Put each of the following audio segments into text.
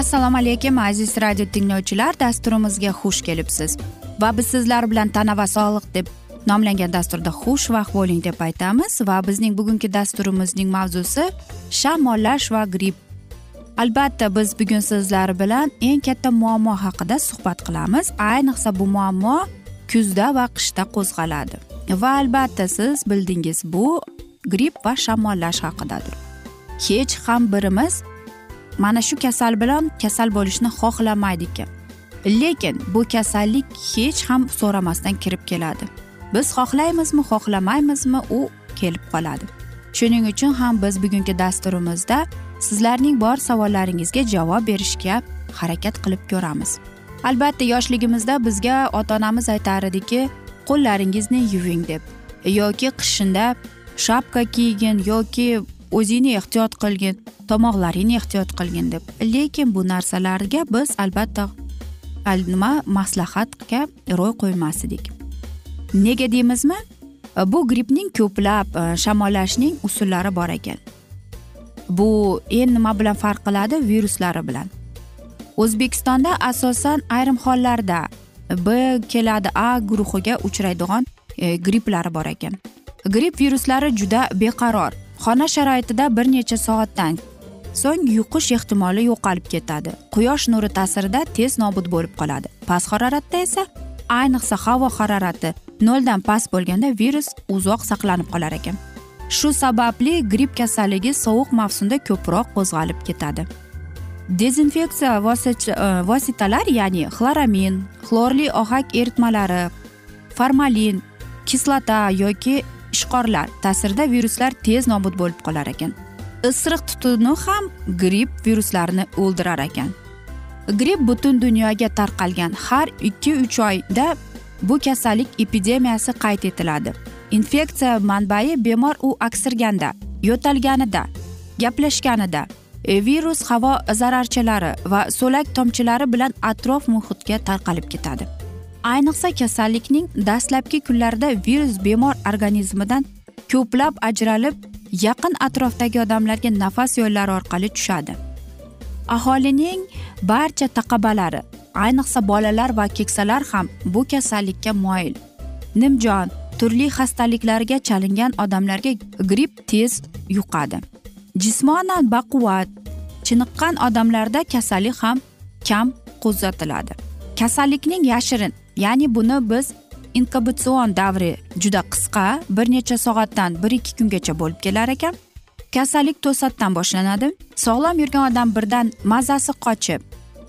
assalomu alaykum aziz radio tinglovchilar. Dasturimizga xush kelibsiz. Va biz sizlar bilan tana va sog'liq deb nomlangan dasturda xushvaqt bo'ling deb aytamiz. Va bizning bugungi dasturimizning mavzusi shamollash va gripp. Albatta biz bugun sizlar bilan eng katta muammo haqida suhbat qilamiz. Ayniqsa bu muammo kuzda va qishda qo'zg'aladi. Va albatta siz bildingiz bu gripp va shamollash haqidadir. Hech ham birimiz mana shu kasal bilan kasal bo'lishni xohlamaydi ekan lekin bu kasallik hech ham so'ramasdan kirib keladi. Biz xohlaymizmi xohlamaymizmi u kelib qoladi. Shuning uchun ham biz bugungi dasturimizda sizlarning bor savollaringizga javob berishga harakat qilib ko'ramiz. Albatta yoshligimizda bizga ota onamiz aytar ediki qo'llaringizni yuving deb yoki qishinda shapka kiygin yoki o'zingni ehtiyot qilgin tomoqlaringni ehtiyot qilgin deb. Lekin bu narsalarga biz albatta nima maslahatga ro'y qo'ymas edik nega deymizmi? Bu grippning ko'plab e, shamollashning usullari bor ekan. Bu endi nima bilan farq qiladi? Viruslari bilan. O'zbekistonda asosan ayrim hollarda b keladi a guruhiga uchraydigan e, gripplari bor ekan. Gripp viruslari juda beqaror. Xona sharoitida bir necha soatdan so'ng yuqish ehtimoli yo'qolib ketadi. Quyosh nuri ta'sirida tez nobud bo'lib qoladi. Past haroratda esa ayniqsa havo harorati noldan past bo'lganda virus uzoq saqlanib qolar ekan. Shu sababli gripp kasalligi sovuq mavsumda ko'proq qo'zg'alib ketadi. Dezinfeksiya e, vositalar ya'ni xloramin xlorli ohak eritmalari formalin kislota yoki ishqorlar ta'sirida viruslar tez nobud bo'lib qolar ekan. Issiq tutuni ham gripp viruslarini o'ldirar ekan. Gripp butun dunyoga tarqalgan. Har ikki uch oyda bu kasallik epidemiyasi qayd etiladi. Infeksiya manbai bemor u aksirganda yo'talganida gaplashganida e, virus havo zararchalari va so'lak tomchilari bilan atrof muhitga tarqalib ketadi. Ayniqsa kasallikning dastlabki kunlarida virus bemor organizmidan ko'plab ajralib yaqin atrofdagi odamlarga nafas yo'llari orqali tushadi. Aholining barcha taqabalari ayniqsa bolalar va keksalar ham bu kasallikka moyil. Nimjon turli xastaliklarga chalingan odamlarga gripp tez yuqadi. Jismonan baquvvat chiniqqan odamlarda kasallik ham kam kuzatiladi kasallikning yashirin ya'ni buni biz inkubatsion davri juda qisqa bir necha soatdan bir ikki kungacha bo'lib kelar ekan. Kasallik to'satdan boshlanadi. Sog'lom yurgan odam birdan mazasi qochib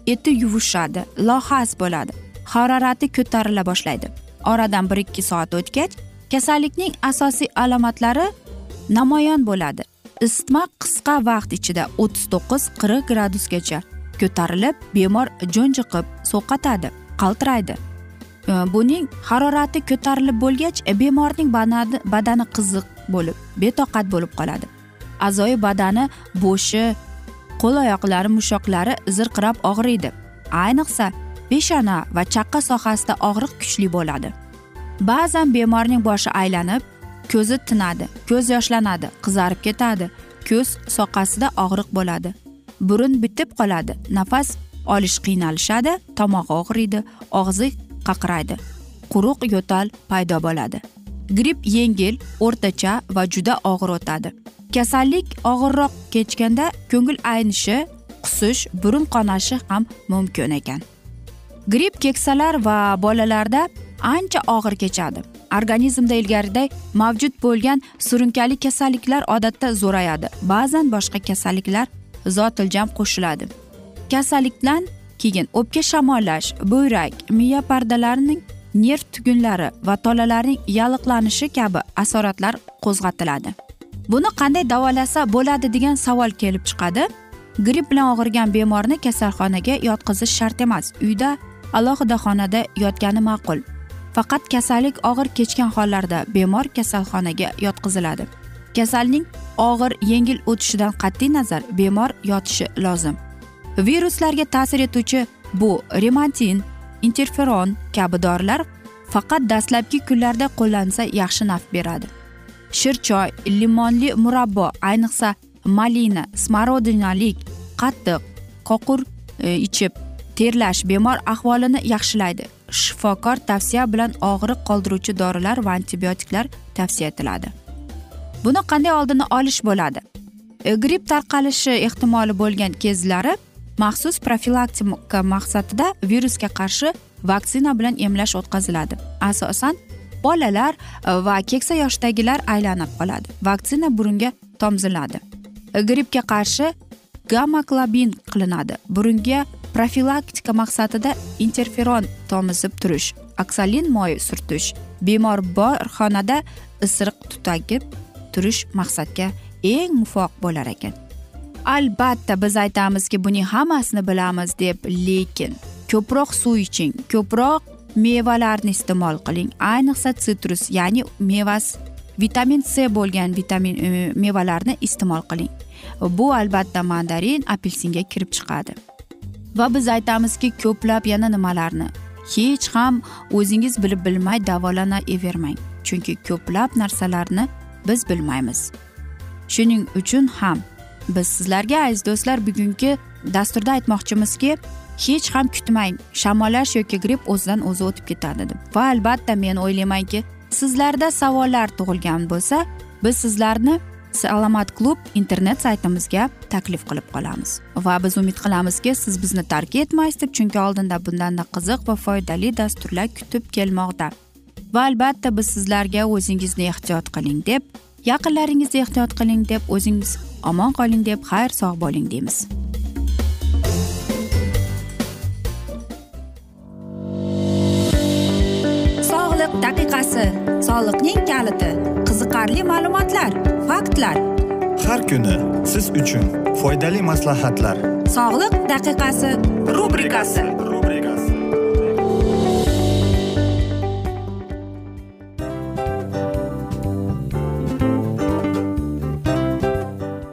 eti yuvishadi lohas bo'ladi. Harorati ko'tarila boshlaydi. Oradan bir ikki soat o'tgach kasallikning asosiy alomatlari namoyon bo'ladi. Isitma qisqa vaqt ichida o'ttiz to'qqiz qirq gradusgacha ko'tarilib bemor junjiqib sovqatadi qaltiraydi. Э, buning harorati ko'tarilib bo'lgach e, bemorning badani qiziq bo'lib betoqat bo'lib qoladi. A'zoyi badani bo'shi qo'l oyoqlari mushoqlari zirqirab og'riydi. Ayniqsa peshona va chaqqa sohasida og'riq kuchli bo'ladi. Ba'zan bemorning boshi aylanib ko'zi tinadi ko'z yoshlanadi qizarib ketadi ko'z soqasida og'riq bo'ladi. Burun bitib qoladi nafas olish qiynalishadi tomog'i og'riydi og'zi qaqraydi. Quruq yo'tal paydo bo'ladi. Gripp yengil o'rtacha va juda og'ir o'tadi. Kasallik og'irroq kechganda ko'ngil aynishi qusish burun qonashi ham mumkin ekan. Gripp keksalar va bolalarda ancha og'ir kechadi. Organizmda ilgariday mavjud bo'lgan surunkali kasalliklar odatda zo'rayadi. Ba'zan boshqa kasalliklar zotiljam qo'shiladi. Kasallikdan keyin o'pka shamollash buyrak miya pardalarining nerv tugunlari va tolalarning yalliqlanishi kabi asoratlar qo'zg'atiladi. Buni qanday davolasa bo'ladi degan savol kelib chiqadi. Gripp bilan og'rigan bemorni kasalxonaga yotqizish shart emas. Uyda alohida xonada yotgani ma'qul. Faqat kasallik og'ir kechgan hollarda bemor kasalxonaga yotqiziladi. Kasalning og'ir yengil o'tishidan qat'iy nazar bemor yotishi lozim. Viruslarga ta'sir etuvchi bu rematin interferon kabi dorilar faqat dastlabki kunlarda qo'llansa yaxshi naf beradi. Shirchoy limonli murabbo ayniqsa malina smorodinalik qattiq qoqur e, ichib terlash bemor ahvolini yaxshilaydi. Shifokor tavsiya bilan og'riq qoldiruvchi dorilar va antibiotiklar tavsiya etiladi. Buni qanday oldini olish bo'ladi? E, gripp tarqalishi ehtimoli bo'lgan kezlari maxsus profilaktika maqsadida virusga qarshi vaksina bilan emlash o'tkaziladi. Asosan bolalar va keksa yoshdagilar aylanib qoladi. Vaksina burunga tomziladi. Grippga qarshi gammaklobin qilinadi. Burunga profilaktika maqsadida interferon tomizib turish oksalin moyi surtish bemor bor xonada isiriq tutagib turish maqsadga eng muvofiq bo'lar ekan. Albatta biz aytamizki buning hammasini bilamiz deb lekin ko'proq suv iching ko'proq mevalarni iste'mol qiling. Ayniqsa sitrus ya'ni mevas vitamin c bo'lgan vitamin e, mevalarni iste'mol qiling. Bu albatta mandarin apelsinga kirib chiqadi. Va biz aytamizki ko'plab yana nimalarni hech ham o'zingiz bilib bilmay davolanavermang chunki ko'plab narsalarni biz bilmaymiz. Shuning uchun ham biz sizlarga aziz do'stlar bugungi dasturda aytmoqchimizki hech ham kutmang shamollash yoki gripp o'zidan o'zi o'tib ketadi deb. Va albatta men o'ylaymanki sizlarda savollar tug'ilgan bo'lsa biz sizlarni salomat klub internet saytimizga taklif qilib qolamiz. Va biz umid qilamizki siz bizni tark etmaysiz deb chunki oldinda bundanda qiziq va foydali dasturlar kutib kelmoqda. Va albatta biz sizlarga o'zingizni ehtiyot qiling deb yaqinlaringizni ehtiyot qiling deb o'zingiz omon qoling deb xayr sog' bo'ling deymiz. Sog'liq daqiqasi soliqning kaliti qiziqarli ma'lumotlar faktlar. Har kuni siz uchun foydali maslahatlar. Sog'liq daqiqasi rubrikasi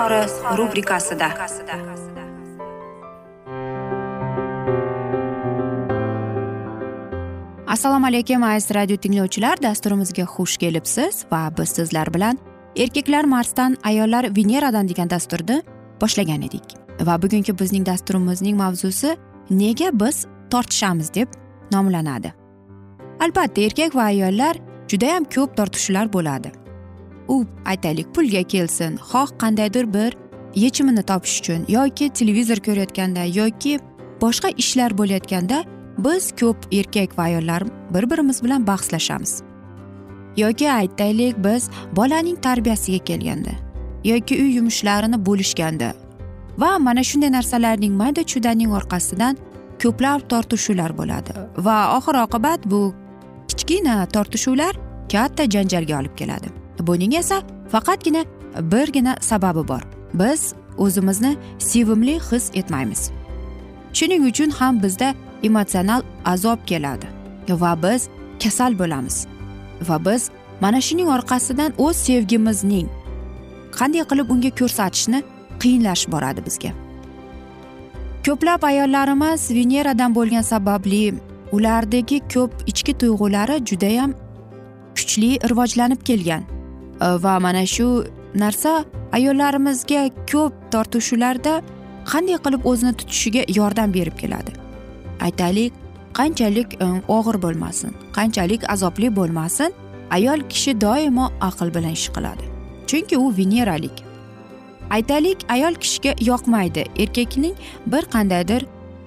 izhori rubrikasida. Assalomu alaykum aziz radio tinglovchilar. Dasturimizga xush kelibsiz va biz sizlar bilan erkaklar marsdan ayollar veneradan degan dasturni boshlagan edik. Va bugungi bizning dasturimizning mavzusi nega biz tortishamiz deb nomlanadi. Albatta erkak va ayollar judayam ko'p tortishuvlar bo'ladi. U aytaylik pulga kelsin. Xoh qandaydir bir yechimini topish uchun yoki televizor ko'rayotganda yoki boshqa ishlar bo'layotganda biz ko'p erkak va ayollar bir birimiz bilan bahslashamiz. Yoki aytaylik biz bolaning tarbiyasiga kelganda yoki uy yumushlarini bo'lishganda va mana shunday narsalarning mayda chudaning orqasidan ko'plab tortishuvlar bo'ladi. Va oxir oqibat bu kichkina tortishuvlar katta janjalga olib keladi. Buning esa faqatgina birgina sababi bor. Biz o'zimizni sevimli his etmaymiz. Shuning uchun ham bizda emotsional azob keladi va biz kasal bo'lamiz. Va biz mana shuning orqasidan o'z sevgimizning qanday qilib unga ko'rsatishni qiyinlashib boradi bizga. Ko'plab ayollarimiz veneradan bo'lgani sababli ulardagi ko'p ichki tuyg'ulari judayam kuchli rivojlanib kelgan. Э, va mana shu narsa ayollarimizga ko'p tortishuvlarda qanday qilib o'zini tutishiga yordam berib keladi? Aytaylik qanchalik og'ir bo'lmasin qanchalik azobli bo'lmasin ayol kishi doimo aql bilan ish qiladi. Chunki u veneralik. Aytaylik ayol kishiga yoqmaydi. Erkakning bir qandaydir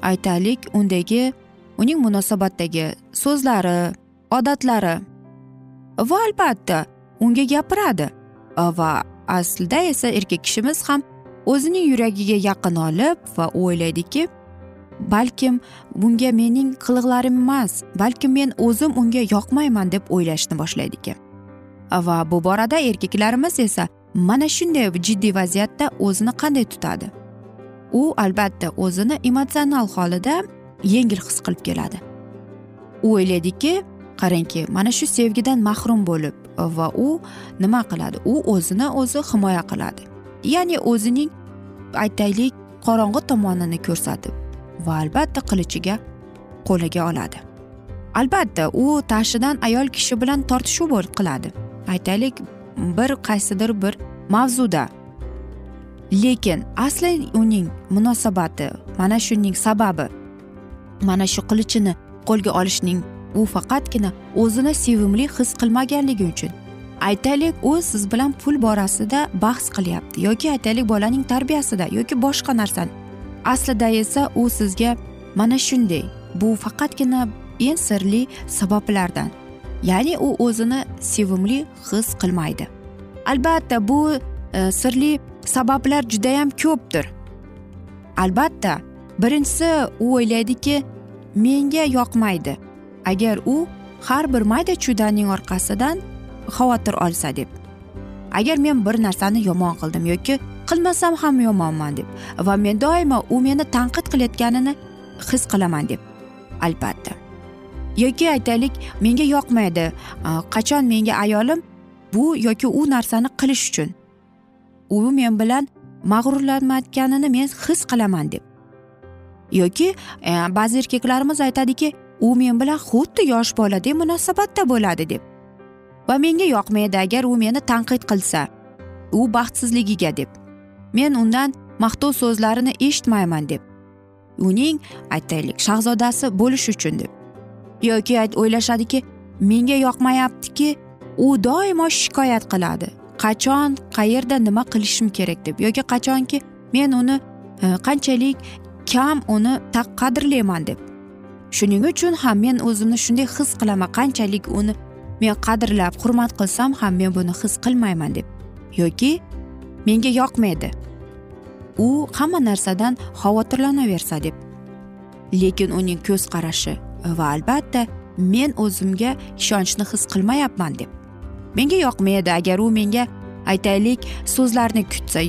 aytaylik undagi uning munosabatdagi so'zlari odatlari. Va albatta unga gapiradi va aslida esa erkak kishimiz ham o'zining yuragiga yaqin olib va o'ylaydiki balkim bunga mening qiliqlarim emas balkim men o'zim unga yoqmayman deb o'ylashni boshlaydi ekan. Va bu borada erkaklarimiz esa mana shunday jiddiy vaziyatda o'zini qanday tutadi? U albatta o'zini emotsional holida yengil his qilib keladi. U o'ylaydiki qarangki mana shu sevgidan mahrum bo'lib va u nima qiladi? U o'zini o'zi himoya qiladi. Ya'ni o'zining aytaylik qorong'i tomonini ko'rsatib va albatta qilichiga qo'liga oladi. Albatta u tashidan ayol kishi bilan tortishuv qiladi. Aytaylik bir qaysidir bir mavzuda. Lekin asli uning munosabati mana shuning sababi mana shu qilichini qo'lga olishning u faqatgina o'zini sevimli his qilmaganligi uchun. Aytaylik u siz bilan pul borasida bahs qilyapti yoki aytaylik bolaning tarbiyasida yoki boshqa narsani. Aslida esa u sizga mana shunday bu faqatgina eng sirli sabablardan ya'ni u o'zini sevimli his qilmaydi. Albatta bu e, sirli sabablar judayam ko'pdir. Albatta birinchisi u o'ylaydiki menga yoqmaydi. Agar u har bir mayda chuydaning orqasidan xavotir olsa deb agar men bir narsani yomon qildim yoki qilmasam ham yomonman deb va men doimo u meni tanqid qilayotganini his qilaman deb albatta. Yoki aytaylik menga yoqmaydi qachon menga ayolim bu yoki u narsani qilish uchun. U men bilan mag'rurlanayotganini men his qilaman deb. Yoki e, ba'zi erkaklarimiz aytadiki u men bilan xuddi yosh boladek munosabatda bo'ladi deb. Va menga yoqmaydi agar u meni tanqid qilsa u baxtsizligiga deb. Men undan maqtov so'zlarini eshitmayman deb. Uning aytaylik shahzodasi bo'lish uchun deb. Yoki o'ylashadiki menga yoqmayaptiki u doimo shikoyat qiladi. Qachon qayerda nima qilishim kerak deb. Yoki qachonki men uni e, qanchalik kam uni qadrlayman deb. Shuning uchun ham men o'zimni shunday his qilaman qanchalik uni men qadrlab hurmat qilsam ham men buni his qilmayman deb yoki menga yoqmaydi. U hamma narsadan xavotirlanaversa deb. Lekin uning ko'z qarashi va albatta men o'zimga ishonchni his qilmayapman deb. Menga yoqmaydi agar u menga aytaylik so'zlarni kutsa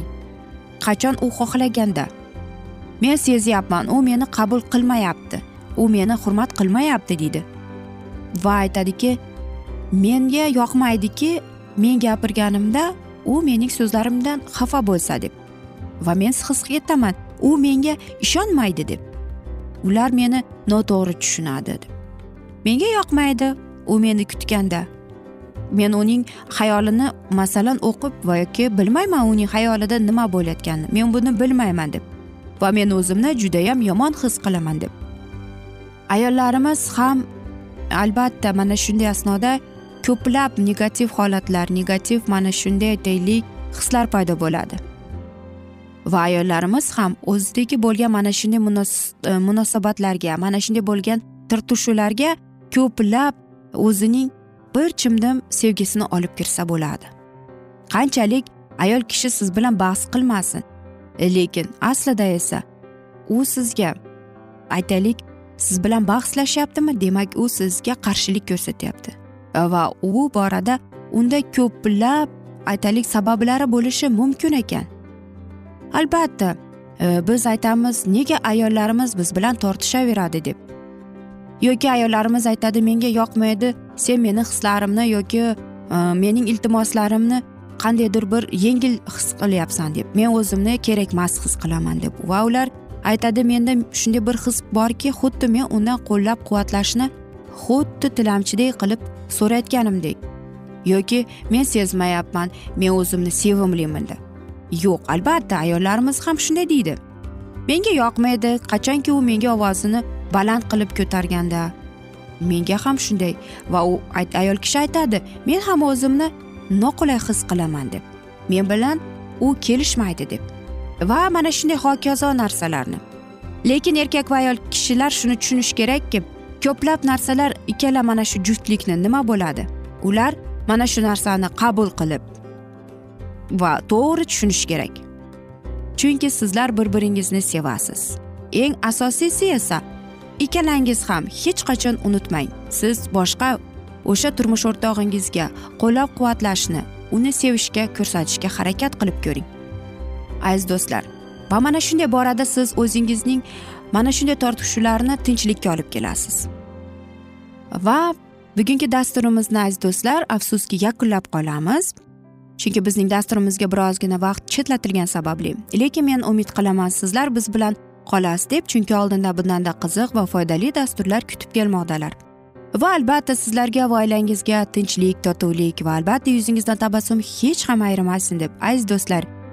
qachon u xohlaganda. Men sezyapman u meni qabul qilmayapti. U meni hurmat qilmayapti deydi. Va aytadiki menga yoqmaydiki men gapirganimda u mening so'zlarimdan xafa bo'lsa deb. Va men his etaman u menga ishonmaydi deb. Ular meni noto'g'ri tushunadi deb. Menga yoqmaydi u meni kutganda. Men uning xayolini masalan o'qib va yoki bilmayman uning xayolida nima bo'layotganini. Men buni bilmayman deb. Va men o'zimni judayam yomon his qilaman deb. Ayollarimiz ham albatta mana shunday asnoda ko'plab negativ holatlar negativ mana shunday aytaylik hislar paydo bo'ladi. Va ayollarimiz ham o'zidagi bo'lgan mana shunday e, munosabatlarga mana shunday bo'lgan tirtishuvlarga ko'plab o'zining bir chimdim sevgisini olib kirsa bo'ladi. Qanchalik ayol kishi siz bilan bahs qilmasin lekin aslida esa u sizga aytaylik siz bilan bahslashyaptimi demak u sizga qarshilik ko'rsatyapti. Va u borada unda ko'plab aytaylik sabablari bo'lishi mumkin ekan. Albatta e, biz aytamiz nega ayollarimiz biz bilan tortishaveradi deb. Yoki ayollarimiz aytadi menga yoqmaydi sen meni hislarimni yoki e, mening iltimoslarimni qandaydir bir yengil his qilyapsan deb. Men o'zimni kerakmas his qilaman deb. Va ular aytadi menda shunday bir his borki xuddi men uni qo'llab quvvatlashni xuddi tilamchidek qilib so'rayotganimdek yoki men sezmayapman men o'zimni sevimliman deb yo'q albatta ayollarimiz ham shunday deydi. Menga yoqmaydi qachonki u menga ovozini baland qilib ko'targanda. Menga ham shunday va u ayol kishi aytadi men ham o'zimni noqulay his qilaman deb. Men bilan u kelishmaydi deb. Va mana shunday hokazo narsalarni. Lekin erkak va ayol kishilar shuni tushunishi kerakki ko'plab narsalar ikkala mana shu juftlikni nima bo'ladi? Ular mana shu narsani qabul qilib va to'g'ri tushunish kerak. Chunki sizlar bir biringizni sevasiz. Eng asosiysi esa ikkalangiz ham hech qachon unutmang. Siz boshqa o'sha turmush o'rtog'ingizga qo'llab quvvatlashni uni sevishga ko'rsatishga harakat qilib ko'ring. Aziz do'stlar va mana shunday borada siz o'zingizning mana shunday tortishuvlarni tinchlikka olib kelasiz. Va bugungi dasturimizni aziz do'stlar afsuski yakunlab qolamiz. Chunki bizning dasturimizga birozgina vaqt chetlatilgani sababli. Lekin men umid qilaman sizlar biz bilan qolasiz deb chunki oldinda bundanda qiziq va foydali dasturlar kutib kelmoqdalar. Va albatta sizlarga va oilangizga tinchlik totuvlik va albatta yuzingizdan tabassum hech ham ayrimasin deb aziz do'stlar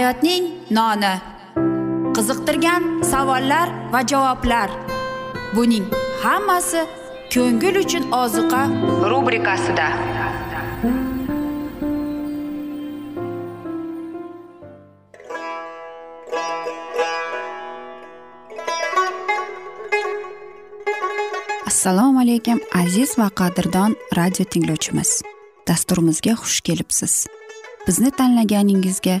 Hayotning noni. Qiziqtirgan savollar va javoblar. Buning hammasi ko'ngil uchun oziqa rubrikasida. Assalomu alaykum aziz va qadrdon radio tinglovchimiz. Dasturimizga xush kelibsiz. Bizni tanlaganingizga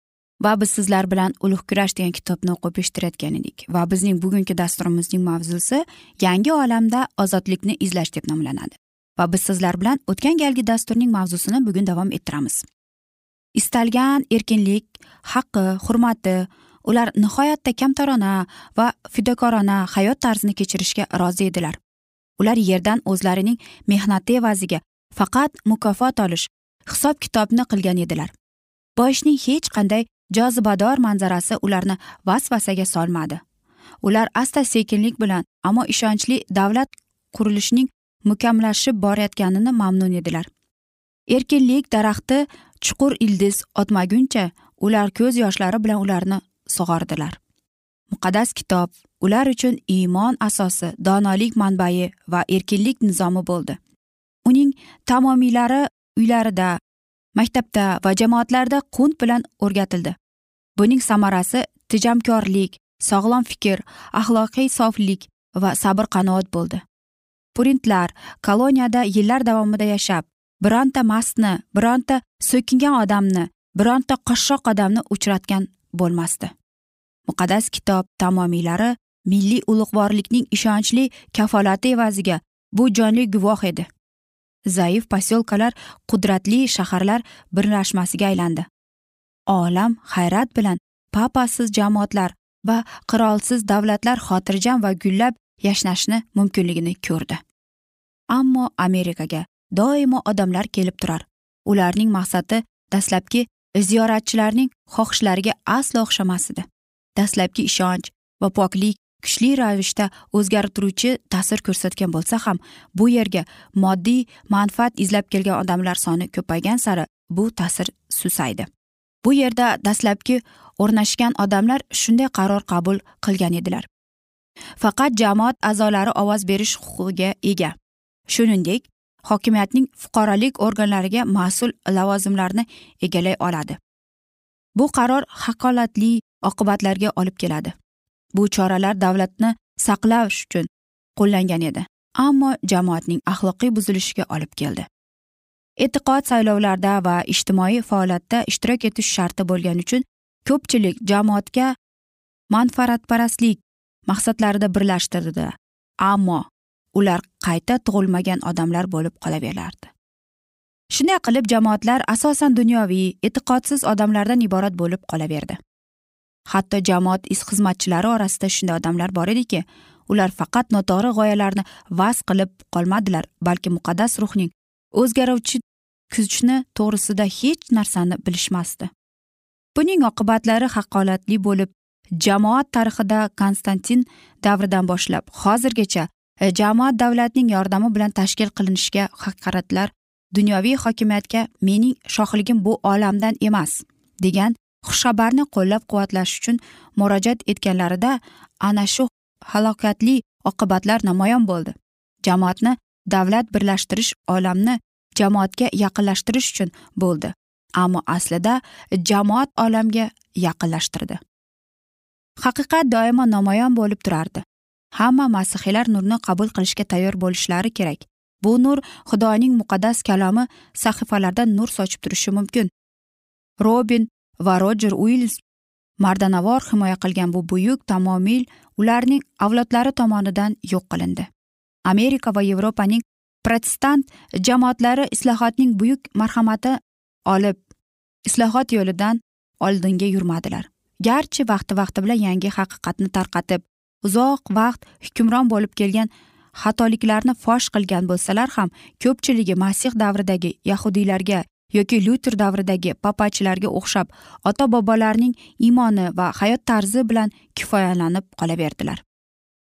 Va biz sizlar bilan ulug' kurash degan kitobni o'qib eshittirayotgan edik. Va bizning bugungi dasturimizning mavzusi yangi olamda ozodlikni izlash deb nomlanadi. Va biz sizlar bilan o'tgan galgi dasturning mavzusini bugun davom ettiramiz. Istalgan erkinlik haqqi hurmati ular nihoyatda kamtarona va fidokorona hayot tarzini kechirishga rozi edilar. Ular yerdan o'zlarining mehnati evaziga faqat mukofot olish hisob kitobni qilgan edilar. Boyishning hech qanday jozibador manzarasi ularni vasvasaga solmadi. Ular asta sekinlik bilan ammo ishonchli davlat qurilishining mukammalashib borayotganini mamnun edilar. Erkinlik daraxti chuqur ildiz otmaguncha ular ko'z yoshlari bilan ularni sug'ordilar. Muqaddas kitob ular uchun iymon asosi donolik manbai va erkinlik nizomi bo'ldi. Uning tamomiylari uylarida maktabda va jamoatlarda qunt bilan o'rgatildi. Buning samarasi tejamkorlik sog'lom fikr axloqiy soflik va sabr qanoat bo'ldi. Purintlar koloniyada yillar davomida yashab bironta mastni bironta so'kingan odamni bironta qashshoq odamni uchratgan bo'lmasdi. Muqaddas kitob tamomiylari milliy ulug'vorlikning ishonchli kafolati evaziga bu jonli guvoh edi. Zaif posyolkalar qudratli shaharlar birlashmasiga aylandi. Olam hayrat bilan papasiz jamoatlar va qirolsiz davlatlar xotirjam va gullab yashnashni mumkinligini ko'rdi. Ammo amerikaga doimo odamlar kelib turar. Ularning maqsadi dastlabki ziyoratchilarning xohishlariga aslo o'xshamas edi dastlabki ishonch va poklik kuchli ravishda o'zgartiruvchi ta'sir ko'rsatgan bo'lsa ham bu yerga moddiy manfaat izlab kelgan odamlar soni ko'paygan sari bu ta'sir susaydi. Bu yerda dastlabki o'rnashgan odamlar shunday qaror qabul qilgan edilar. Faqat jamoat a'zolari ovoz berish huquqiga ega. Shuningdek hokimiyatning fuqarolik organlariga mas'ul lavozimlarni egallay oladi. Bu qaror haqoratli oqibatlarga olib keladi. Bu choralar davlatni saqlash uchun qo'llangan edi ammo jamoatning axloqiy buzilishiga olib keldi. E'tiqod saylovlarda va ijtimoiy faoliyatda ishtirok etish sharti bo'lgani uchun ko'pchilik jamoatga manfaatparastlik maqsadlarida birlashtirdi ammo ular qayta tug'ilmagan odamlar bo'lib qolaverardi. Shunday qilib jamoatlar asosan dunyoviy e'tiqodsiz odamlardan iborat bo'lib qolaverdi. Hatto jamoat xizmatchilari orasida shunday odamlar bor ediki ular faqat noto'g'ri g'oyalarni vaz qilib qolmadilar balki muqaddas ruhning o'zgaruvchi kuchni to'g'risida hech narsani bilishmasdi. Buning oqibatlari haqoratli bo'lib jamoat tarixida konstantin davridan boshlab hozirgacha e, jamoat davlatning yordami bilan tashkil qilinishga haqoratlar dunyoviy hokimiyatga mening shohligim bu olamdan emas degan xushxabarni qo'llab quvvatlash uchun murojaat etganlarida ana shu halokatli oqibatlar namoyon bo'ldi. Jamoatni davlat birlashtirish olamni jamoatga yaqinlashtirish uchun bo'ldi. Ammo aslida jamoat olamga yaqinlashtirdi. Haqiqat doimo namoyon bo'lib turardi. Hamma masihiylar nurni qabul qilishga tayyor bo'lishlari kerak. Bu nur xudoning muqaddas kalomi sahifalarda nur sochib turishi mumkin. Robin va rojer uils mardanavor himoya qilgan bu buyuk tamomil ularning avlodlari tomonidan yo'q qilindi. Amerika va yevropaning protestant jamoatlari islohotning buyuk marhamati olib islohot yo'lidan oldinga yurmadilar. Garchi vaqti vaqti bilan yangi haqiqatni tarqatib uzoq vaqt hukmron bo'lib kelgan xatoliklarni fosh qilgan bo'lsalar ham ko'pchiligi masih davridagi yahudiylarga yoki lyuter davridagi papachilarga o'xshab ota bobolarning iymoni va hayot tarzi bilan kifoyalanib qolaverdilar.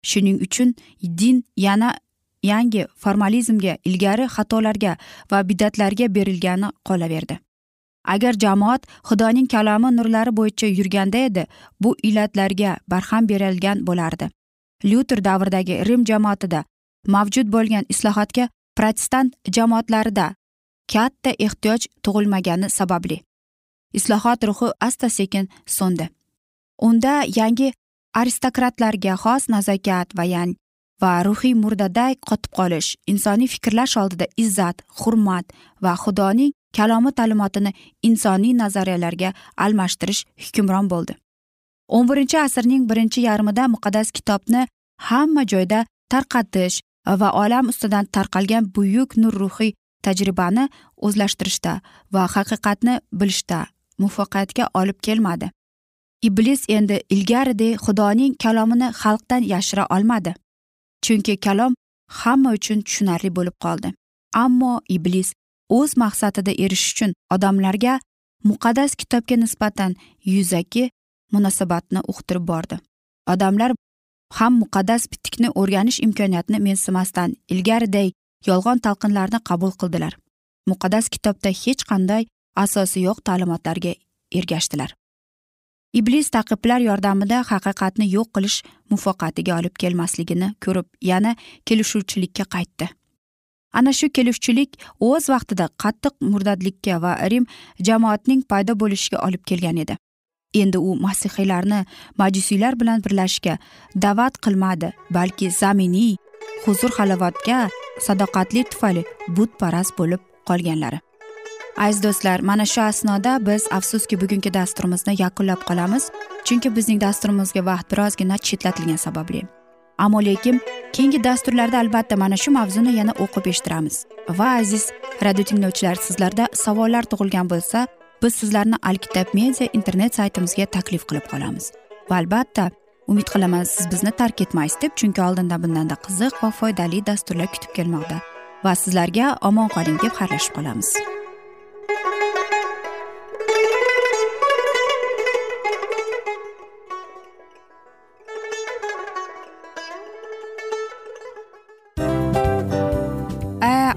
Shuning uchun din yana yangi formalizmga ilgari xatolarga va bidatlarga berilgani qolaverdi. Agar jamoat xudoning kalomi nurlari bo'yicha yurganda edi bu illatlarga barham berilgan bo'lardi. Lyuter davridagi rim jamoatida mavjud bo'lgan islohotga protestant jamoatlarida katta ehtiyoj tug'ilmagani sababli islohot ruhi asta sekin so'ndi. Unda yangi aristokratlarga xos nazokat va yan va ruhiy murdaday qotib qolish insoniy fikrlash oldida izzat hurmat va xudoning kalomi ta'limotini insoniy nazariyalarga almashtirish hukmron bo'ldi. O'n birinchi asrning birinchi yarmida muqaddas kitobni hamma joyda tarqatish va olam ustidan tarqalgan buyuk nur ruhiy tajribani o'zlashtirishda va haqiqatni bilishda muvaffaqiyatga olib kelmadi. Iblis endi ilgaridek xudoning kalomini xalqdan yashira olmadi. Chunki kalom hamma uchun tushunarli bo'lib qoldi. Ammo iblis o'z maqsadida erishish uchun odamlarga muqaddas kitobga nisbatan yuzaki munosabatni uqtirib bordi. Odamlar ham muqaddas bitikni o'rganish imkoniyatini mensimasdan ilgariday yolg'on talqinlarni qabul qildilar. Muqaddas kitobda hech qanday asosi yo'q ta'limotlarga ergashdilar. Iblis taqiblar yordamida haqiqatni yo'q qilish muvaffaqiyatiga olib kelmasligini ko'rib yana kelishuvchilikka qaytdi. Ana shu kelishuvchilik o'z vaqtida qattiq murdadlikka va rim jamoatining paydo bo'lishiga olib kelgan edi. Endi u masihiylarni majusiylar bilan birlashishga da'vat qilmadi balki zaminiy huzur halovatga sadoqatli tufayli butparast bo'lib qolganlari. Aziz do'stlar mana shu asnoda biz afsuski bugungi dasturimizni yakunlab qolamiz. Chunki bizning dasturimizga vaqt birozgina chetlatilgani sababli. Ammo lekin keyingi dasturlarda albatta mana shu mavzuni yana o'qib eshittiramiz. Va aziz radio tinglovchilar sizlarda savollar tug'ilgan bo'lsa biz sizlarni alkitab media internet saytimizga taklif qilib qolamiz. Va albatta umid qilaman siz bizni tark etmaysiz deb chunki oldinda bundanda qiziq va foydali dasturlar kutib kelmoqda. Va sizlarga omon qoling deb xayrlashib qolamiz.